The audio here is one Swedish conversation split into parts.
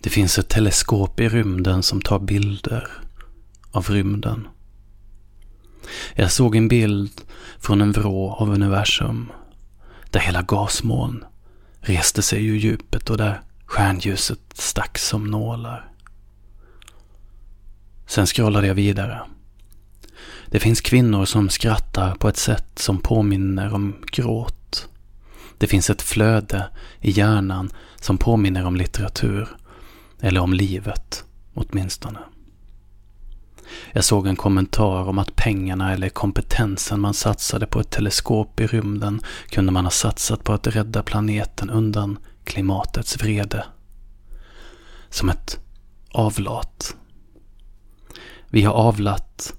Det finns ett teleskop i rymden som tar bilder av rymden. Jag såg en bild från en vrå av universum där hela gasmoln reste sig ur djupet och där stjärnljuset stack som nålar. Sen scrollade jag vidare. Det finns kvinnor som skrattar på ett sätt som påminner om gråt. Det finns ett flöde i hjärnan som påminner om litteratur. Eller om livet, åtminstone. Jag såg en kommentar om att pengarna eller kompetensen man satsade på ett teleskop i rymden kunde man ha satsat på att rädda planeten undan klimatets vrede. Som ett avlat. Vi har avlat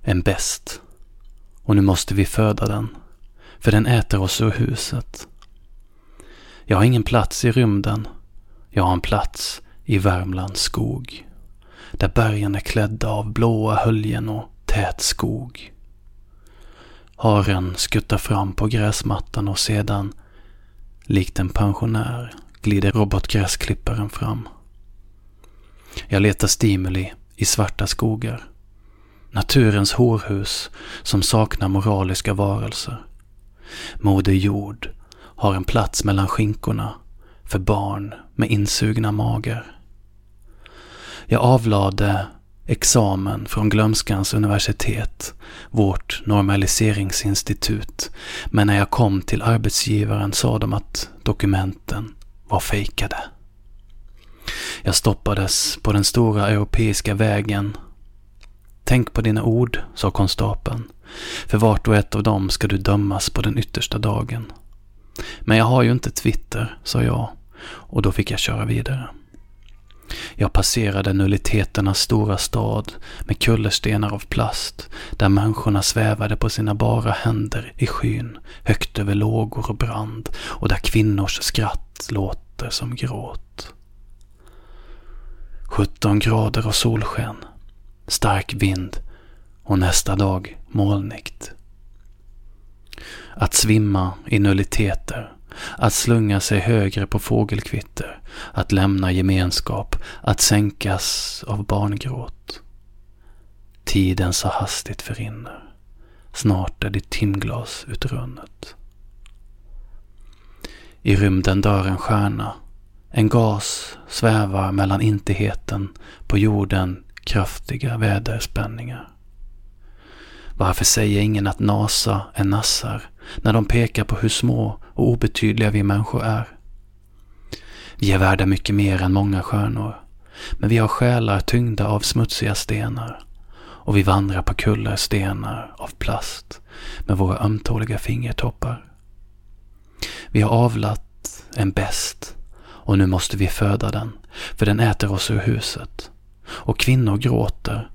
en bäst och nu måste vi föda den, för den äter oss ur huset. Jag har ingen plats i rymden. Jag har en plats i Värmlands skog där bergen är klädda av blåa höljen och tät skog. Haren skuttar fram på gräsmattan och sedan, likt en pensionär, glider robotgräsklipparen fram. Jag letar stimuli i svarta skogar. Naturens hårhus som saknar moraliska varelser. Moder Jord har en plats mellan skinkorna för barn med insugna magar. Jag avlade examen från Glömskans universitet, vårt normaliseringsinstitut. Men när jag kom till arbetsgivaren sa de att dokumenten var fejkade. Jag stoppades på den stora europeiska vägen. Tänk på dina ord, sa konstapeln. För vart och ett av dem ska du dömas på den yttersta dagen. Men jag har ju inte Twitter, sa jag. Och då fick jag köra vidare. Jag passerade nulliteternas stora stad med kullerstenar av plast där människorna svävade på sina bara händer i skyn högt över lågor och brand och där kvinnors skratt låter som gråt. 17 grader och solsken, stark vind och nästa dag molnigt. Att svimma i nulliteter att slunga sig högre på fågelkvitter, att lämna gemenskap, att sänkas av barngråt. Tiden så hastigt förrinner. Snart är ditt timglas utrunnet. I rymden dör en stjärna. En gas svävar mellan intigheten på jorden kraftiga väderspänningar. Varför säger ingen att NASA är nassar när de pekar på hur små och obetydliga vi människor är? Vi är värda mycket mer än många stjärnor, men vi har själar tyngda av smutsiga stenar och vi vandrar på kullar stenar av plast med våra ömtåliga fingertoppar. Vi har avlat en bäst och nu måste vi föda den, för den äter oss ur huset. Och kvinnor gråter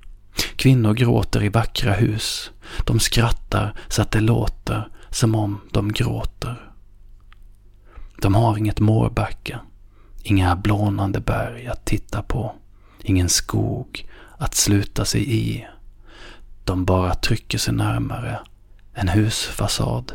Kvinnor gråter i vackra hus. De skrattar så att det låter som om de gråter. De har inget Mårbacka, inga blånande berg att titta på, ingen skog att sluta sig i. De bara trycker sig närmare en husfasad